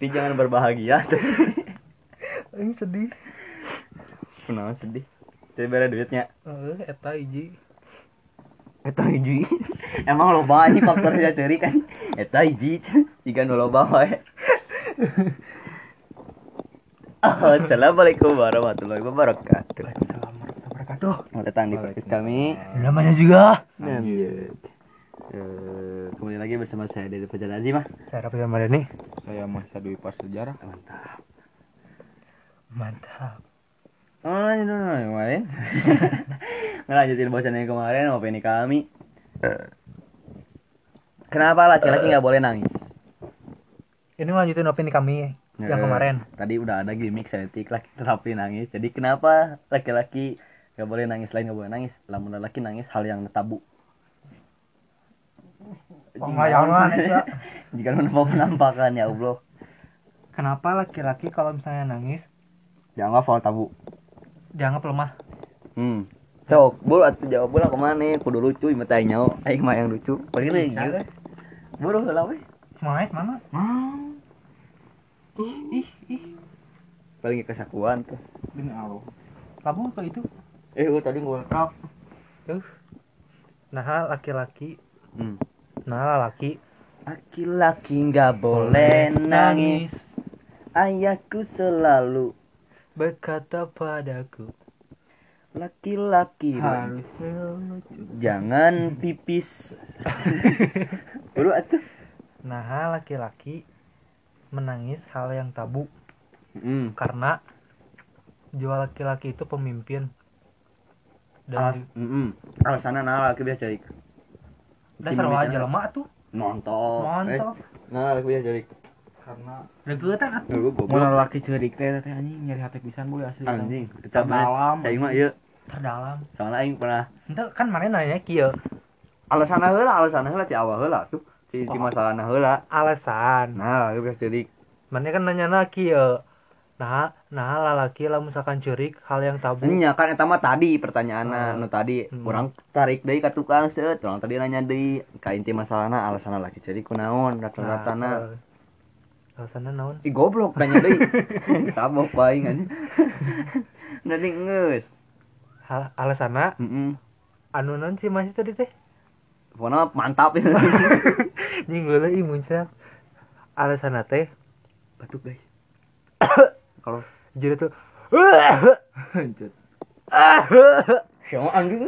Tapi jangan berbahagia. Aing sedih. Kenapa sedih? Jadi beda duitnya. Eh, eta hiji. Eta hiji. Emang loba ini faktornya ceri kan. Eta hiji. Jika nu loba wae. Assalamualaikum warahmatullahi wabarakatuh. Wabarakatuh. Selamat datang di podcast kami. Namanya juga. Lanjut. Eh, kembali lagi bersama saya dari Fajar Azimah. Saya Rafi Ramadhani. Saya Mas Dwi Pas Sejarah. Mantap. Mantap. Oh, lanjut dulu kemarin. Ngelanjutin bosan yang kemarin opini kami. Kenapa laki-laki nggak boleh nangis? Ini lanjutin opini kami yang Eh, kemarin. Tadi udah ada gimmick setik laki terapi nangis. Jadi kenapa laki-laki nggak boleh nangis lain nggak boleh nangis? Lamun laki nangis hal yang tabu. Ya. Jika mau penampakan ya Allah. Kenapa laki-laki kalau misalnya nangis Jangan hal tabu. dianggap lemah? Hmm. Sok, bulu atuh jawab bola ke mana? Kudu lucu imah teh nyaho. Aing mah yang lucu. Paling deui. Bisa. Buru heula we. Semangat mana? Ih, ih. Paling kesakuan tuh. Demi Allah. Kamu ke itu? Eh, gua tadi ngulkap. Tuh. Nah, laki-laki, Hmm. nah laki Laki-laki nggak boleh nangis. Ayahku selalu berkata padaku, laki-laki Harus lucu. jangan pipis. Atuh. nah laki-laki menangis hal yang tabu Hmm. karena jual laki-laki itu pemimpin Alas, dan mm Alasanna nah laki biasa cari. dasar aja lemah tuh Mantap. mantap Eh, nah laki biasa cari. Karena atuh. Gua goblok. Mun laki ceurik teh teh anjing nyari hati pisan boy asli. Anjing, kita Terdalam. Aing mah ieu. terdalam Soalnya aing pernah ente kan mana nanya kieu alasanna heula, alasanna heula ti awal heula tuh. Ti ti masalahna heula. alasan Nah, laki biasa cari. mana kan nanya na kieu nah nah lalaki lah misalkan curik hal yang tabu Nya kan eta mah tadi pertanyaanna Oh. nu tadi Hmm. urang tarik deui ka tukang seut, urang tadi nanya deui ka inti masalahna alasanna laki cari kunaon rata-ratana. Nah, alasannya naon Ih goblok tanya deui. Tabok paing anjing. Nanti ngeus. hal alasannya Heeh. anu naon sih masih tadi teh Pokoknya mantap itu. nyinggul ih muncul alasannya teh Batuk guys. Kalau jadi tuh Hancur. siapa anjing?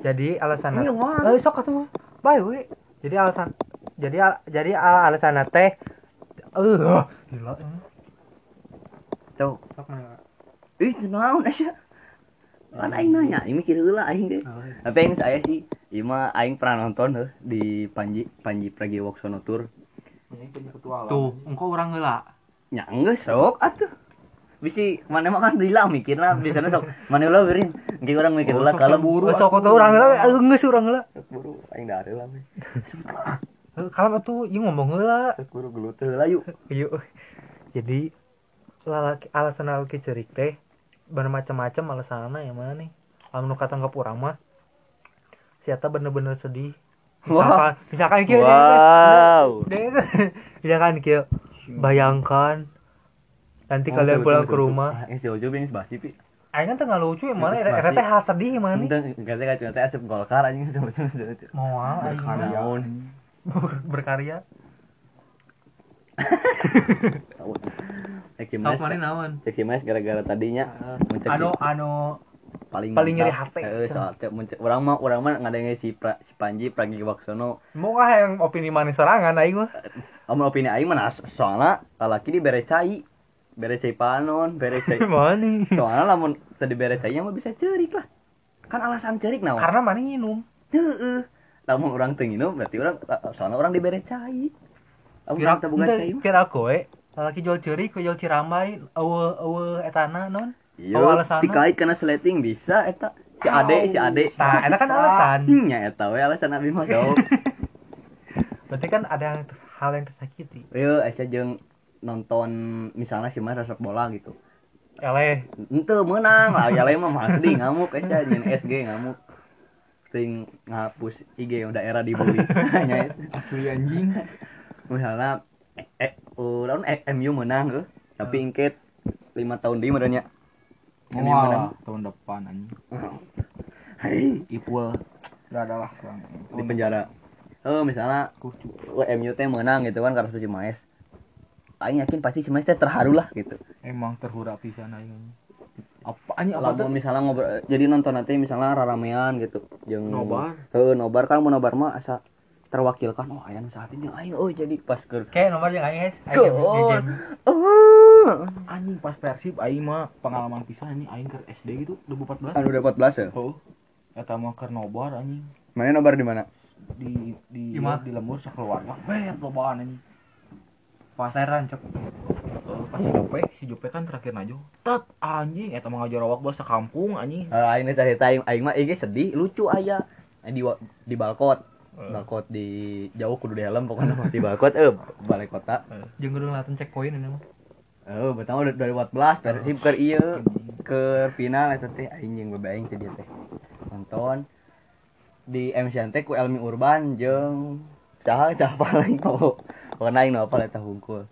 jadi alasannya Iya, Wan. eh sok atuh bae we jadi alasan jadi al- jadi al- alasannya teh eh gila ini. Tuh. sok mana Ih, naon aja. Kan aing nanya, aing mikir heula aing iya. Tapi yang saya sih, ieu mah aing pernah nonton heuh di Panji Panji Pragiwaksono Tour. Ini punya petualang. tuh engkau orang heula Nya geus sok atuh. Bisi mana mah kan dilang mikirna di sana sok mana heula beurin. Engke urang mikir Oh, sok kalem saburu. Oh, sok atuh orang heula eh, geus urang heula Sok buru aing da heula we. Eh, kalem atuh ieu ngomong Sok buru gelut heula yuk. Yuk. Jadi lalaki alasan lalaki cerik teh bermacam-macam alasanna yang mana nih? Lamun nu katanggap urang mah si eta bener-bener sedih. Misalkan, misalkan kieu Wow. deh, misalkan kieu bayangkan nanti kalian pulang ke rumah. Eh, si Ojo bing basi pi. Aing kan tengah lucu yang mana? Masih- teh hal sedih yang mana? nih? Kata kata teh asup Golkar anjing sama Mau ah, aing mah. Naon. berkarya. Cek Mas. gara-gara tadinya si- Anu anu paling paling nyeri hati. Heeh, soal urang mah urang mah ngadenge si pra, si Panji Pragiwaksono. mau ah yang opini manis sorangan aing mah. Amun opini aing mah nah, soalna lalaki di bere cai. Bere cai panon, bere cai. Mana? soalnya lamun tadi bere cai mah bisa cerik lah. Kan alasan cerik naon? Karena mana nginum. Heeh. Lamun urang teu nginum berarti urang soalnya urang dibere cai. Lamun urang teu boga cai kira kowe lalaki jual ceurik jual cirambai eueuh eueuh etana non Iya, Oh, dikait karena sleting bisa eta. Si Ade, si Ade. nah eta kan alasan? Hmm, ya eta we alasan abi mah sok. berarti kan ada yang hal yang tersakiti. Ayo, Aisyah jeung nonton misalnya si Mas resep bola gitu. eleh ente menang lah ya mah mah sedih ngamuk aja nyen SG ngamuk. Ting ngapus IG yang daerah dibully. Nya, asli anjing. Misalnya eh, eh urang eh, MU menang eh. tapi ingket lima tahun di merenya MU menang Wah, tahun depan anjing. Hai, Ipul. Gak ada lah sekarang. Di penjara. Oh misalnya oh, MU teh menang gitu kan karena si Maes Aing yakin pasti si Maes teh terharu lah gitu. Emang terhura pisan aing Apa anjing apa lamun misalnya ngobrol jadi nonton nanti misalnya raramean gitu jeung Nobar. Heeh, nobar kan mau nobar mah asa terwakilkan. Oh aya nu saat ini aing oh jadi pas ke kayak nomor yang aing guys oh Anjing pas Persib aing mah pengalaman pisan anjing aing ke SD gitu 2014 anu udah 14 ya? Oh Eta mah keur nobar anjing. Mana nobar di mana? Di di Di mana? di lembur sakeluarga bet lobaan anjing. Pas Leran cok. Eh, pas si Jope si Jope kan terakhir naju tet anjing eta mah ngajar awak bahasa kampung anjing. Aing teh cerita aing aing mah IG sedih lucu aya. Eh, di di balkot. Balkot di jauh kudu di helm pokoknya mah. di balkot eh balai kota. Jeung kudu ngeliatin checkpoint ini mah oh betapa udah 2014 persib ke ieu ke final eta teh aing jeung bebe aing teh dia teh. Nonton di MCN teh ku Elmi Urban jeung caha caha paling oh pokoknya aing nu apal eta hungkul.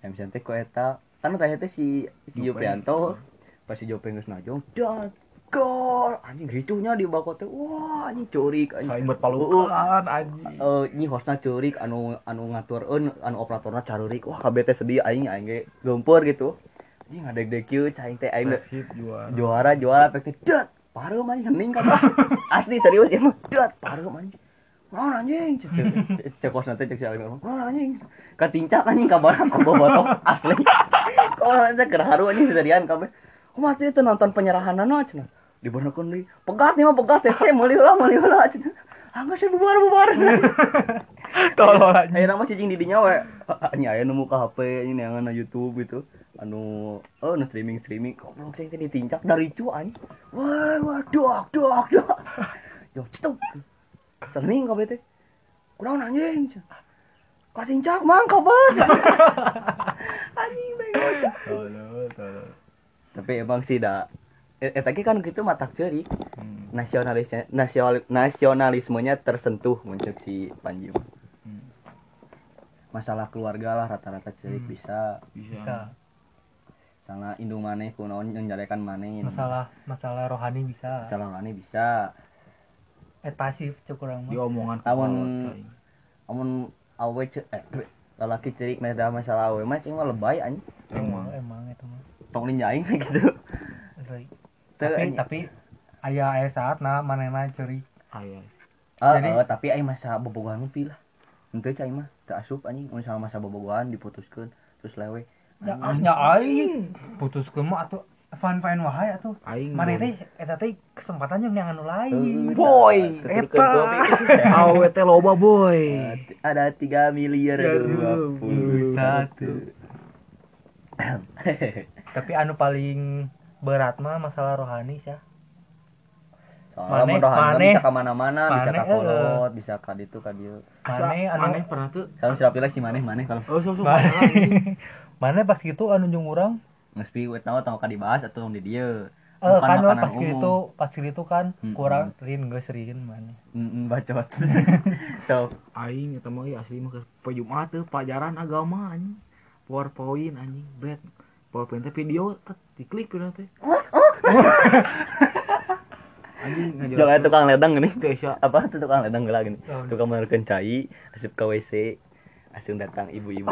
MCN teh ku eta kan teh teh si si. Jopianto pas si Jope geus najong dat gol anjing ricuhnya di balkot teh wah anjing curik anjing. Saling Uh, berpelukan anjing. eh nyi hostna curik anu anu ngaturkeun anu operatorna carurik. Wah kabeh teh sedih aing aing ge geumpeur gitu. Anjing ngadeg-deg kieu cai teh aing juara. juara juara teh dat pareum anjing hening kan. Asli serius ya mah dat pareum anjing. Naon anjing cek kos nanti cek si Alim Naon anjing katincak anjing kabar aku bobotoh asli. Kok nanti kerharu anjing seserian kumaha teh teu nonton penyerahanana cenah dibenerkeun deui pegat nih mah pegat teh saya meuli heula meuli heula angga saya bubar bubar tolol aja Ayo nama cicing di dinya we. Nya aya nu muka HP ini yang na YouTube itu. Anu oh nu streaming streaming goblok cing teh ditincak dari cu anjing. Wah wah dok dok dok. Yo cetuk. Cening kabeh teh. Kurang anjing. Kasincak mang kabar. anjing bego tolol tolol Tapi emang sih dah Eta ge kan gitu matak ceurik Hmm, nasionalisnya nasional nasionalismenya tersentuh muncul si Panji. Hmm. masalah keluarga lah rata-rata cerik Hmm. bisa. Bisa. Bisa. Salah indung maneh kunaon menjalekan maneh. Masalah masalah rohani bisa. Salah maneh bisa. Eh pasif cek kurang di mah omongan amun awe ce eh bre, lalaki cerik meda masalah awe mah cing mah lebay anjing emang emang. emang itu mah. Tong linjaing gitu tapi tapi aya aya saat nah manehna curi. Aya. Ah, jadi- eh, tapi aing masa bobogohan mah pilah henteu cai mah teu asup anjing. Mun misalnya masa bobogohan diputuskeun terus lewe. Ya Anjing. nya aing putuskeun mah atuh fine fine wae atuh. Aing mana teh eta teh kesempatan yang Eh, lain. Boy, eta. awe teh loba boy. Ada 3 miliar Ya, dua puluh satu. tapi anu paling berat mah masalah rohani sih Soalnya Maneh- mau rohani maneh- bisa ke mana-mana, bisa maneh, ka kolot, bisa ka dieu. Asa, Maneh anu- maneh pernah tuh. Kalau siapa pilih si maneh maneh kalau. Oh mana pas gitu anu jeung urang. Geus pi we tahu tahu ka dibahas atau di dieu. eh kan pas umum. gitu pas gitu kan kurang rin geus rin mana Heeh, bacot. so, aing eta mah ieu asli mah keur poe Jumat teh pelajaran agama anjing. PowerPoint anjing bret PowerPoint teh video tet diklik video teh jangan tukang ledang gini. Apa tuh tukang ledang geula gini. Oh, Tukang menerkeun cai, asup ka WC, langsung datang ibu-ibu.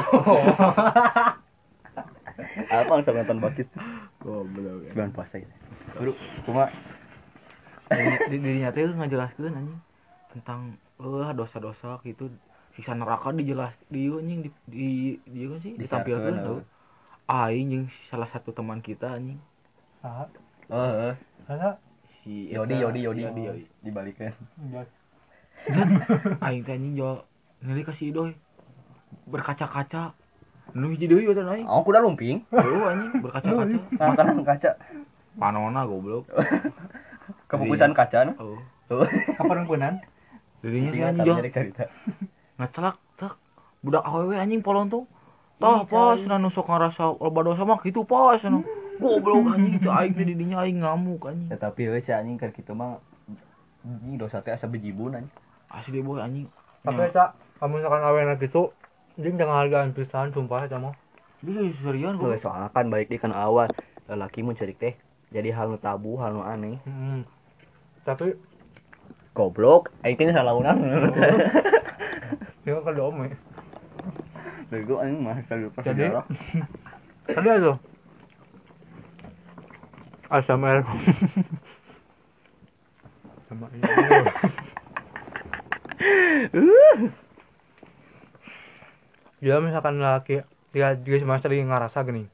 Apa langsung nonton bakit goblok ya. bulan puasa gitu. Bro, di dirinya teh ngajelaskeun anjing tentang eh dosa-dosa gitu siksa neraka dijelas di anjing di di di kan sih ditampilkeun Disiarkeun, tuh aing jeung salah satu teman kita anjing. Ah Oh, ada si Yodi, Yodi, Yodi, Yodi, Yodi. Dibalikin. aing teh anjing jual ngeli ka si Idoy berkaca-kaca. Nu hiji deui eta aing. Oh, kuda lumping. Tuh anjing berkaca-kaca. Makanan kaca. panona goblok. Kebukusan kaca. oh Tuh. kaperempunan? Dirinya anjing jual. ngacelak tak budak awewe anjing polontung tah Ih, pas cai. na nusuk ngarasa loba dosa mah kitu pas nu goblok anjing itu aing teh di dinya aing ngamuk anjing Ya, tapi we si anjing keur kitu mah anjing dosa teh asa bejibun anjing. asli boy anjing tapi eta kamu misalkan awena gitu jeung jangan hargaan pisan sumpah eta mah bisa serian Heuh, kok soalnya kan baik di kan awal lelaki mun cerik teh jadi hal nu tabu, hal nu aneh. Hmm. tapi Goblok, aing teh salah urang. dia kan dom ya Bego anjing mah kalau pas Jadi? sejarah. tadi itu ASMR sama ini dia misalkan laki dia dia semester lagi ngerasa gini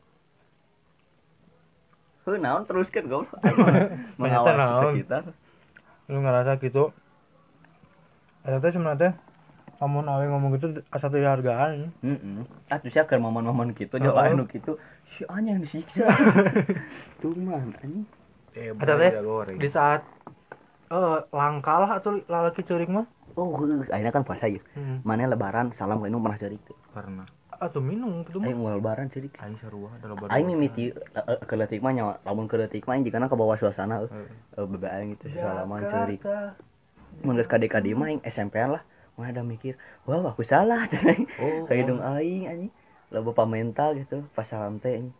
Heuh, naon teruskeun goblok. Ternyata Mengawasi sekitar. lu ngerasa gitu Eta teh sebenarnya kamu awe ngomong gitu asa teu hargaan Heeh. Atuh sia keur momen-momen kitu Heeh. jeung lain nu kitu si anjing disiksa. Tuh man anjing. eh Eta teh di saat eh langka lah atau lalaki curik mah Oh, ayeuna kan puasa ya. hmm. Mana lebaran salam ka nu pernah cerik teh. karena atau minum gitu mah mau lebaran cerik. aing sarua ada lebar Aing mimiti eh, keletik mah nyawa, lamun keletik mah aing ke bawah suasana. Heeh. Eh, bebe aing itu salaman cerik. Mun geus kade-kade mah aing SMP lah. Mana ada mikir, wah aku salah cenah. oh Ka hidung aing anjing. Loba pamental gitu, pas salam teh anjing.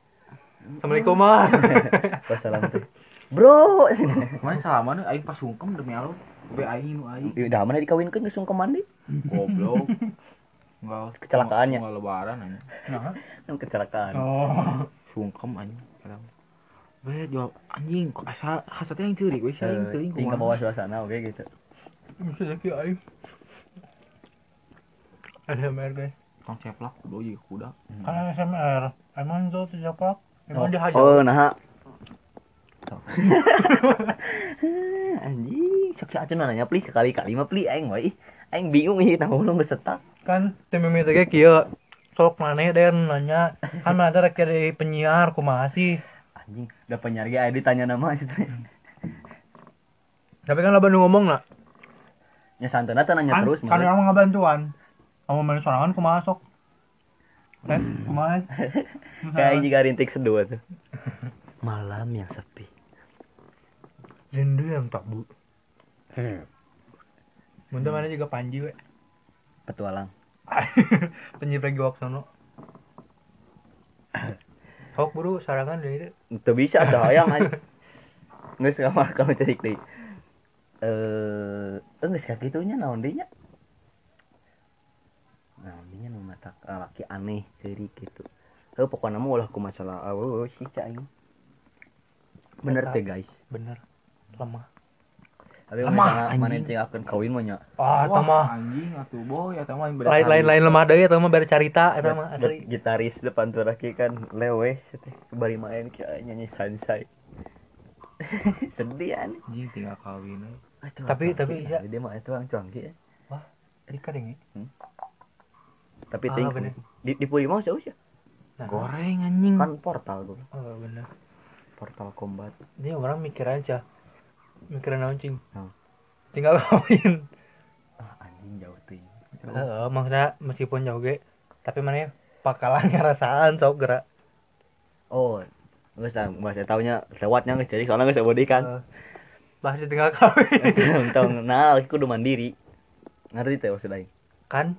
assalamualaikum mah Pas salam teh. Bro, mana salaman aing pas sungkem demi Allah be aing nu aing udah mana dikawinkeun geus sungkeman deui. goblok enggak Kecelakaannya. enggak lebaran anjing nah. Kan kecelakaan. oh sungkem anjing Weh jawab anjing asa hasatnya yang ceurik we sih aing Eh, ke kumaha. bawah suasana oke gitu. bisa jadi aing ASMR guys Kang ceplak kudu juga kuda kan ASMR emang itu terjapak emang Oh, dihajar oh nah. Tuh. Anjing, sok aja nanya pli sekali-kali mah pli aing ih. Aing bingung ih tahu lu geus setak. kan tim mimi teh kieu sok maneh den nanya kan mana teh rek jadi penyiar kumaha sih Anjing, udah penyiar ge aya ditanya nama situ. tapi kan lo Bandung ngomong lah Nya santana teh nanya kan terus kan mah. emang ngabantuan kamu main sorangan kumaha sok eh kumaha Kayak aing juga rintik seduh tuh. Malam yang sepi. rindu yang tabu Hmm. Muntah mana juga Panji we Petualang. lagi waksono sok buru sarangan dari itu Itu bisa ada hayang aja. Geus kamar kalau cerik deui. Eh, geus ka kitunya naon deui deui nya nu mata laki aneh cerik gitu. Heuh pokona mah ulah ku masalah eueuh sih cai. Bener teh guys. bener lemah Tapi Lemah, mana yang akan kawin mah nya. ah Wah, mah anjing atuh boy eta mah lain lain lain lemah deui eta mah bere carita eta mah asli Gitaris depan tuh laki kan lewe seteh bari main kayak nyanyi sansai. Sedih aneh. anjing tinggal kawin. Aduh, Tapi- tapi iya. dia mah itu orang cuangki ya. Rika deng Tapi Ah, ting di di Puri mau jauh sih. nah, goreng anjing. Kan portal dulu, oh bener. Portal combat. ini orang mikir aja. Mikirin naon cing Hmm. tinggal kawin Ah anjing jauh ting. Heeh, maksudnya meskipun jauh ge. Tapi mana pakalan ngerasaan sok gerak. Oh, nggak usah, nggak usah taunya lewatnya nggak jadi. Soalnya nggak usah body kan. Bahas tinggal kawin. Untung, nah aku udah mandiri. Ngerti teh maksud aing. kan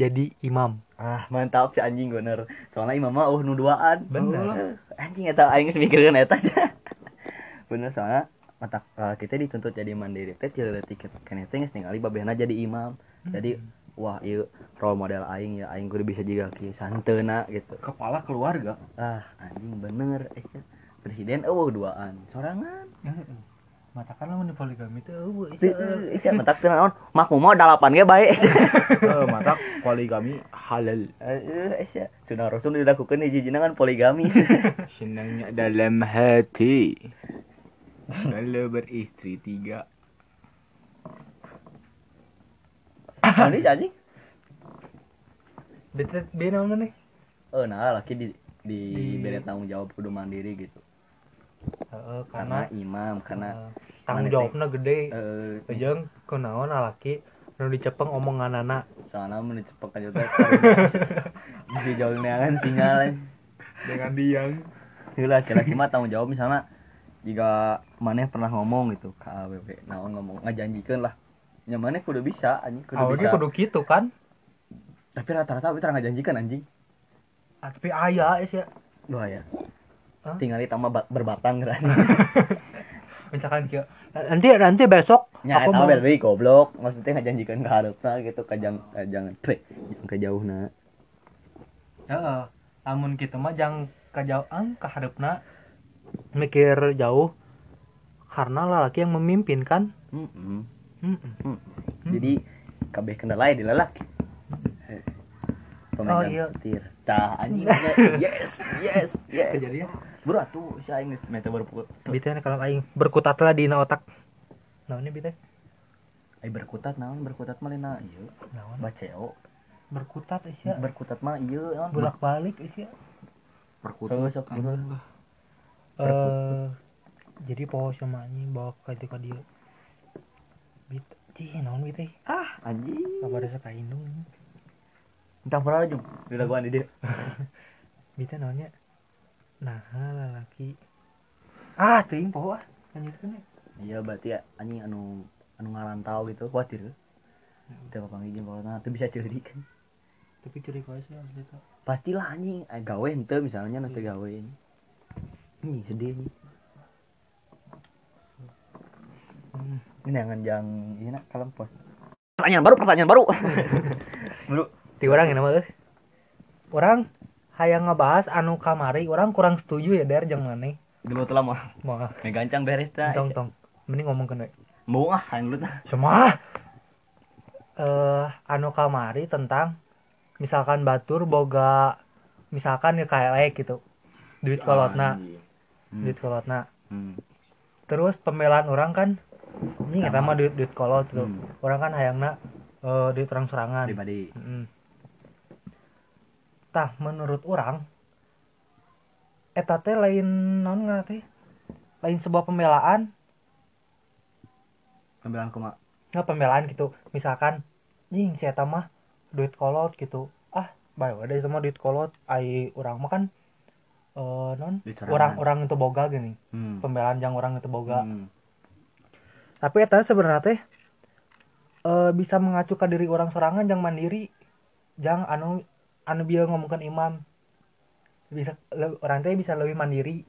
jadi imam Ah mantap si anjing bener. Soalnya imam mah uh nu duaan. Bener. Eh, Anjing eta aing mikirkeun eta aja. bener soalnya mata eh, kita dituntut jadi mandiri teh tidak detik kene teh geus ningali babehna jadi imam. Jadi wah ieu role model aing ya aing kudu bisa juga kieu santeuna gitu. kepala keluarga Ah anjing bener eh presiden eueuh duaan sorangan. mata kan lamun poligami teh eueuh Teu sia mentak teu naon makmum mah dalapan ge bae. eh mata poligami halal Eh sia sunah rasul dilakukan hiji kan poligami. senangnya dalam hati kalau beristri tiga Manis anjing. Betet mana nih? Oh nah laki di di Di- beri tanggung jawab kudu mandiri gitu. Karena karena imam, karena eh, tanggung jawabnya gede. eh Ujung kunaon laki nu dicepeng omongan anak. soalnya mun dicepek aja teh. Bisa jauh neangan singal. dengan diang Heula si laki mah tanggung jawab misalnya jika maneh pernah ngomong gitu ke AWW naon ngomong ngajanjikeun lah nya maneh kudu bisa anjing kudu Oh, bisa kudu gitu kan. tapi rata-rata we tara ngajanjikeun anjing Ah, tapi aya sih ya. Duh ya Hah? tinggal ditambah ba- berbatang kan Misalkan kieu. Nanti nanti besok nya aku mau bel deui goblok maksudnya ngajanjikeun ka hareupna gitu ka jang ka jangan teh ka jauhna Heeh. Lamun kitu mah jang kajauhan ka hareupna mikir jauh karena lelaki yang memimpin kan. Heeh. Mm-mm. Hmm. Jadi kabeh kendala di lelaki. Eh, Pemegang Oh, iya. setir. Tah anjing yes, yes, yes. Kejadian. Bro atuh si aing geus mete berpukul. Bitenya kalau aing berkutat lah di otak. Naon ini bitnya? Ai berkutat naon berkutat mah lina ieu Naon? baceo. Berkutat isya. Berkutat mah ieu naon? Bolak-balik isya. perkutat Terus, sok, lah. Eh jadi poho sama anjing bawa ke ka dia. Bit, cih naon bitnya? Ah, anjing. Kabar sa kaindung. Entah pernah jeung di laguan di dieu. Bitnya naonnya? Nah, lalaki. Ah, teuing poho ah. Lanjutkeun ya. Iya berarti ya anjing anu anu ngarantau gitu khawatir. Teu papanggih jeung kolotna teu bisa ceurik kan. Tapi curi kau sih asli tuh. Pastilah anjing eh, gawe henteu misalnya nu teu gawe. Anjing sedih anjing. Hmm. Ini jangan jang ini nak kalem pos. Pertanyaan baru, pertanyaan baru. Dulu Ti orang ini mah Orang hayang ngebahas anu kamari, orang kurang setuju ya der jeung maneh. dulu telah mah me gancang beres tah. tong tong. Mending ngomong we. Mau ah hayang tah. Semua eh anu kamari tentang misalkan batur boga misalkan ya kayak gitu. Duit kolotna, Anjing. Hmm. duit kolotna. Hmm. Terus pembelaan orang kan ini eta mah duit duit kolot tuh. Hmm. Orang kan hayangna eh duit orang serangan. Pribadi. Mm. Tah menurut orang eta teh lain ngaranna teh? Lain sebuah pembelaan, Pembelaan kuma. nggak pembelaan gitu. Misalkan jing si eta mah duit kolot gitu. Ah, bae wae dari semua duit kolot ai urang mah kan eh non serangan. orang-orang itu boga gini. Hmm. Pembelaan yang orang itu boga. Hmm. Tapi eta sebenarnya teh eh bisa mengacu ke diri orang sorangan yang mandiri. Jang anu anu bieu ngomongkan imam. Bisa orang teh bisa lebih mandiri.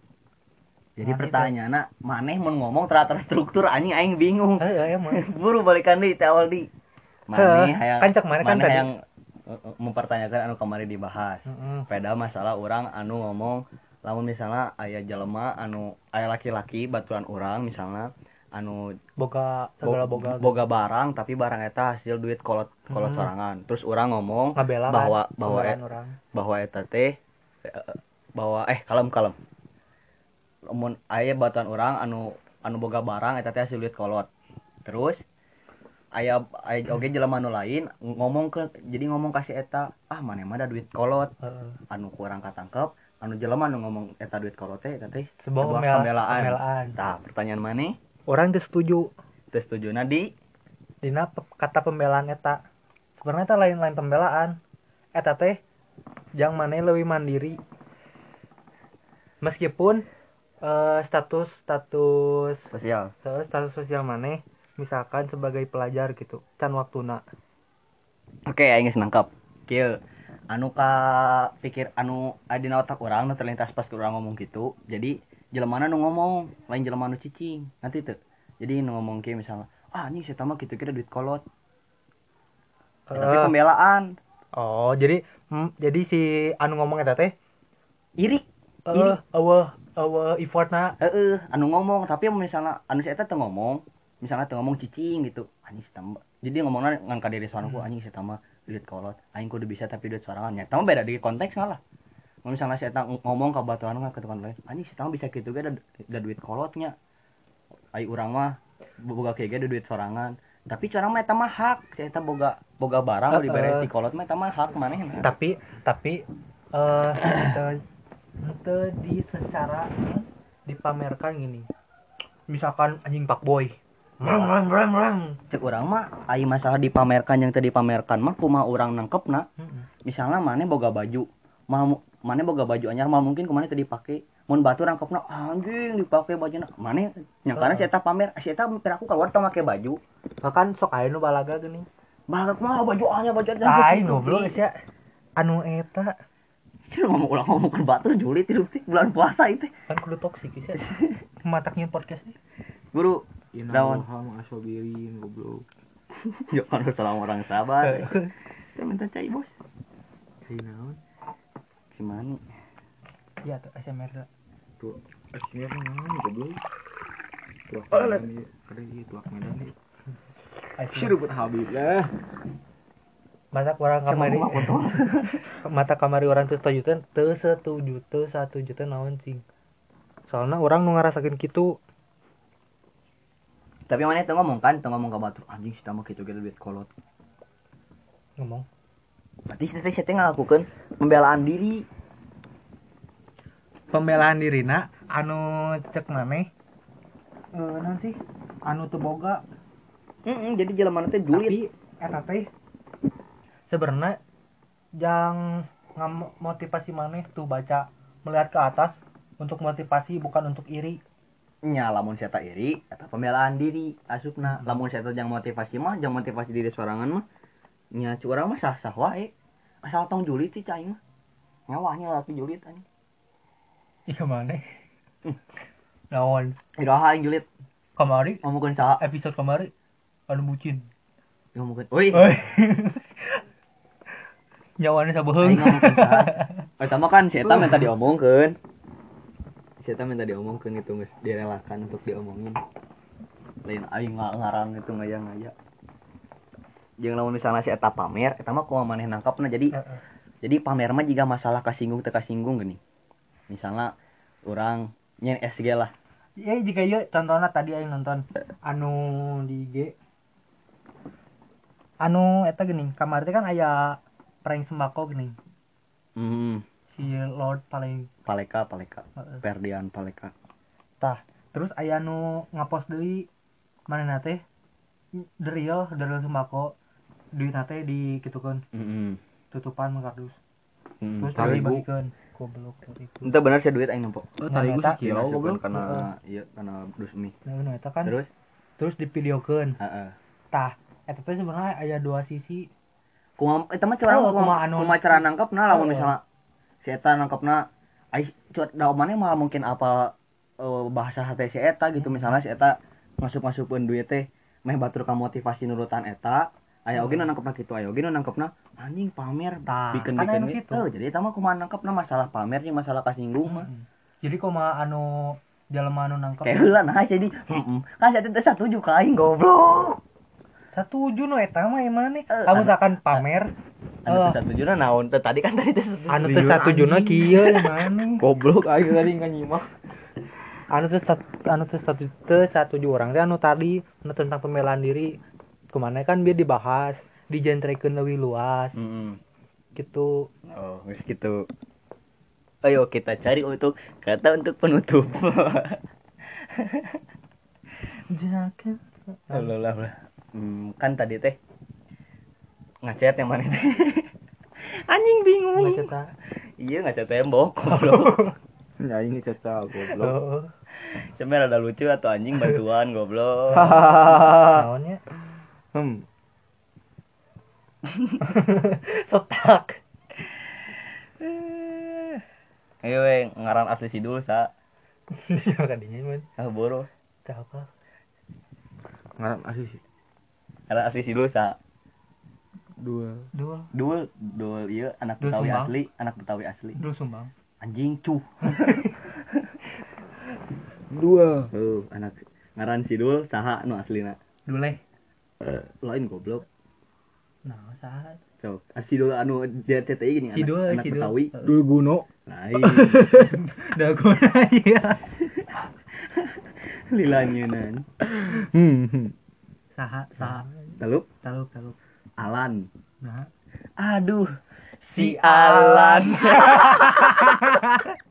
Jadi Mana pertanyaannya, maneh mau ngomong teratur struktur anjing aing bingung. Eh, eh. Buru balikan teh awal di. Maneh Heuh, hayang kan maneh kan tadi. eh, eh, mempertanyakan anu kemarin dibahas. Peda masalah orang anu ngomong lamun misalnya aya jelema anu aya laki-laki baturan orang misalnya anu Boga bo- segala boga. boga barang tapi barang eta hasil duit kolot kolot Hmm. sorangan terus orang ngomong kan, bahwa bahwa pembelaan e- bahwa eta teh eh, bahwa eh kalem kalem lamun aya baturan orang anu anu boga barang eta teh hasil duit kolot terus aya aya oge jelema anu lain ngomong ke jadi ngomong kasih eta ah mana mah ada duit kolot Heeh. anu kurang katangkep anu jelema anu ngomong eta duit kolot teh eta teh Sebuah Sebuah pembela- pembelaan. tah pertanyaan mana Orang teh setuju. Terus setuju. Di? Dina kata pembelaan eta. Sebenarnya eta lain-lain pembelaan. Eta teh jang maneh lebih mandiri. Meskipun eh, status status sosial status sosial maneh misalkan sebagai pelajar gitu can waktuna. Oke aing geus nangkep. Kieu anu ka pikir anu adina otak orang nu terlintas pas urang ngomong gitu. Jadi jelema nu ngomong lain jelema nu cicing. Nanti tuh jadi nu ngomong kieu misalnya ah anjing saya mah kitu kira duit kolot. Ya, tapi Eh, pembelaan. Oh jadi hmm, jadi si anu ngomong eta teh? Iri eh Iri. eueuh eueuh effortna. Heeh anu ngomong. Tapi misalnya anu saya teh ngomong misalnya teu ngomong cicing gitu anjing saya mah jadi ngomongnya ngan ka diri soranku anjing saya mah duit kolot. Aing kudu bisa tapi duit sorangan ya. Tama beda di konteks lah misalnya saya ngomong ke batuan mah ke tukang lain anjing saya bisa gitu ge da, da duit kolotnya. Ai urang mah boga kayak ada duit sorangan. Tapi curang mah mah hak. Saya boga boga barang uh, dibere di kolot mah mah hak maneh tapi tapi eh ente- ente di secara dipamerkan gini. Misalkan anjing pak boy rang rang rang rang cek urang mah ai masalah dipamerkan yang tadi dipamerkan mah kumaha urang nangkepna? Mm-mm. misalnya mana boga baju mau mana boga baju anyar mau mungkin ke mana tadi pakai mun batur rangkepna anjing dipake bajuna mana nyangkana si eta pamer si eta pamer aku keluar teu make baju Bahkan sok nu balaga geuning. balak mah baju ahnya baju Tai goblok geus ya. Anu eta Cuma ngomong ulang ngomong ke batur Juli tidur sih bulan puasa itu kan kudu toksik geus ya. Mataknya podcast ini. guru Dawan. Ilham asobirin goblok. jangan harus salam orang sabar saya minta cai bos Cai naon? Si mani Ya tuh SMR dah. Tuh, akhirnya naon goblok. Tuak Oh, lah. Kada ieu tuak Medan ieu. SMR. Siruput Habib lah. Mata orang kamari mata kamari orang tuh setuju teh teu setuju teu satuju teh naon cing. Soalnya orang nu ngarasakeun kitu tapi mana itu ngomong kan itu ngomong ke batur anjing si tamu gitu gitu duit kolot ngomong. berarti si teh si pembelaan diri. Pembelaan dirina anu cek maneh eh naon sih? Anu teu boga. Heeh, jadi jelema teh? Julid. Tapi eta teh sebenarnya yang motivasi maneh tuh baca melihat ke atas untuk motivasi bukan untuk iri. Nya lamun saya tak iri eta pembelaan diri asupna. Lamun saya yang motivasi mah jangan motivasi diri sorangan mah nya cu urang mah sah sah wae asal tong julid sih cai mah. Ngawahnya laki julid anjing. Iya maneh naon iraha aing julid. Kamari ngomongkeun saha? Episode kamari anu bucin. Ngomongkeun euy Oi. nyawane sabeheung ngomongkeun saha? Eta mah kan si eta minta diomongkeun si eta minta diomongkeun itu geus direlakan untuk diomongin. Lain aing nga- ngarang itu ngaya-ngaya jeung lamun misalnya si eta pamer eta mah kumaha maneh nangkapna. Jadi Heeh. jadi pamer mah jika masalah kasinggung teu kasinggung gini. Misalnya orang nyen SG lah. Ya jika iya contohnya tadi aing nonton. Anu di IG anu eta geuning kamari teh kan aya prank sembako geuning hmm si Lord paling paleka paleka. Heeh. perdian paleka. Terus aya nu ngapost deui manehna teh? The real the real sembako duit teh dikitukeun hmm tutupan kardus hmm. terus Tarigu. dibagikeun goblok Itu bener sih duit aing nampak. Oh, tadi Nah, gua sih kilo goblok. karena iya karena dusmi. nah nu eta kan Terus terus divideokeun heeh. tah eta teh sebenarnya aya dua sisi Kumaha eta mah cara Oh, kumaha anu- kumaha cara nangkepna lamun Oh. misalnya si eta nangkepna ai cuat da mana malah mungkin apa eh, bahasa hati si eta gitu misalnya si eta masuk-masukkeun duit teh meh batur ka motivasi nurutan eta aya oge nu nangkepna kitu aya oge nu nangkepna anjing pamer tah bikin kan bikin gitu. jadi eta mah kumaha nangkepna masalah pamer jeung masalah kasinggung mah. Mm. jadi koma anu jelema anu nangkep Kayak heula nah jadi heeh. Kan saya teh satuju ka aing goblok. satuju nu eta mah emang nih Eh, kamu anu- misalkan pamer Anu teh satujuna naon teh tadi kan tadi teh satuju. anu teh satujuna anjing. kieu emang Goblok aing tadi nyimak. anu teh anu teh satu teh satuju orang teh anu tadi anu tentang pembelaan diri ke mana kan biar dibahas dijentrekeun lebih luas Heeh. gitu Oh, wis gitu. Ayo kita cari untuk kata untuk penutup. Jaket. Lah. Hmm, kan tadi teh ngechat yang mana teh? Anjing bingung. Ta. Iya ngechat tembok goblok. Ya ini caca goblok. Oh. Sebenarnya ada lucu atau anjing bantuan goblok. Naonnya? Hmm. Setak. Ayo we ngaran asli sidul sa. Iya kadinya man. Ah boro. Tah apa? Ngaran asli sih. Ngaran asli sidul sa. Dua. Dua. Dul, dul iya anak Dul Betawi Sumbang. asli, anak Betawi asli. Dua sumbang. Anjing cuh. Dua. Tuh, anak ngaran sidul saha nu aslina. Duleh. Lain goblok. Nah, saat. Sok, ah, sidul anu dia CTI gini Sidul, anak, anak sidul. Betawi. Dul Guno. Lain. Dagona iya. Lilanyeunan. Hmm. hmm. Saha, saha. Talup Taluk, taluk. Alan. Nah. Aduh, si Alan.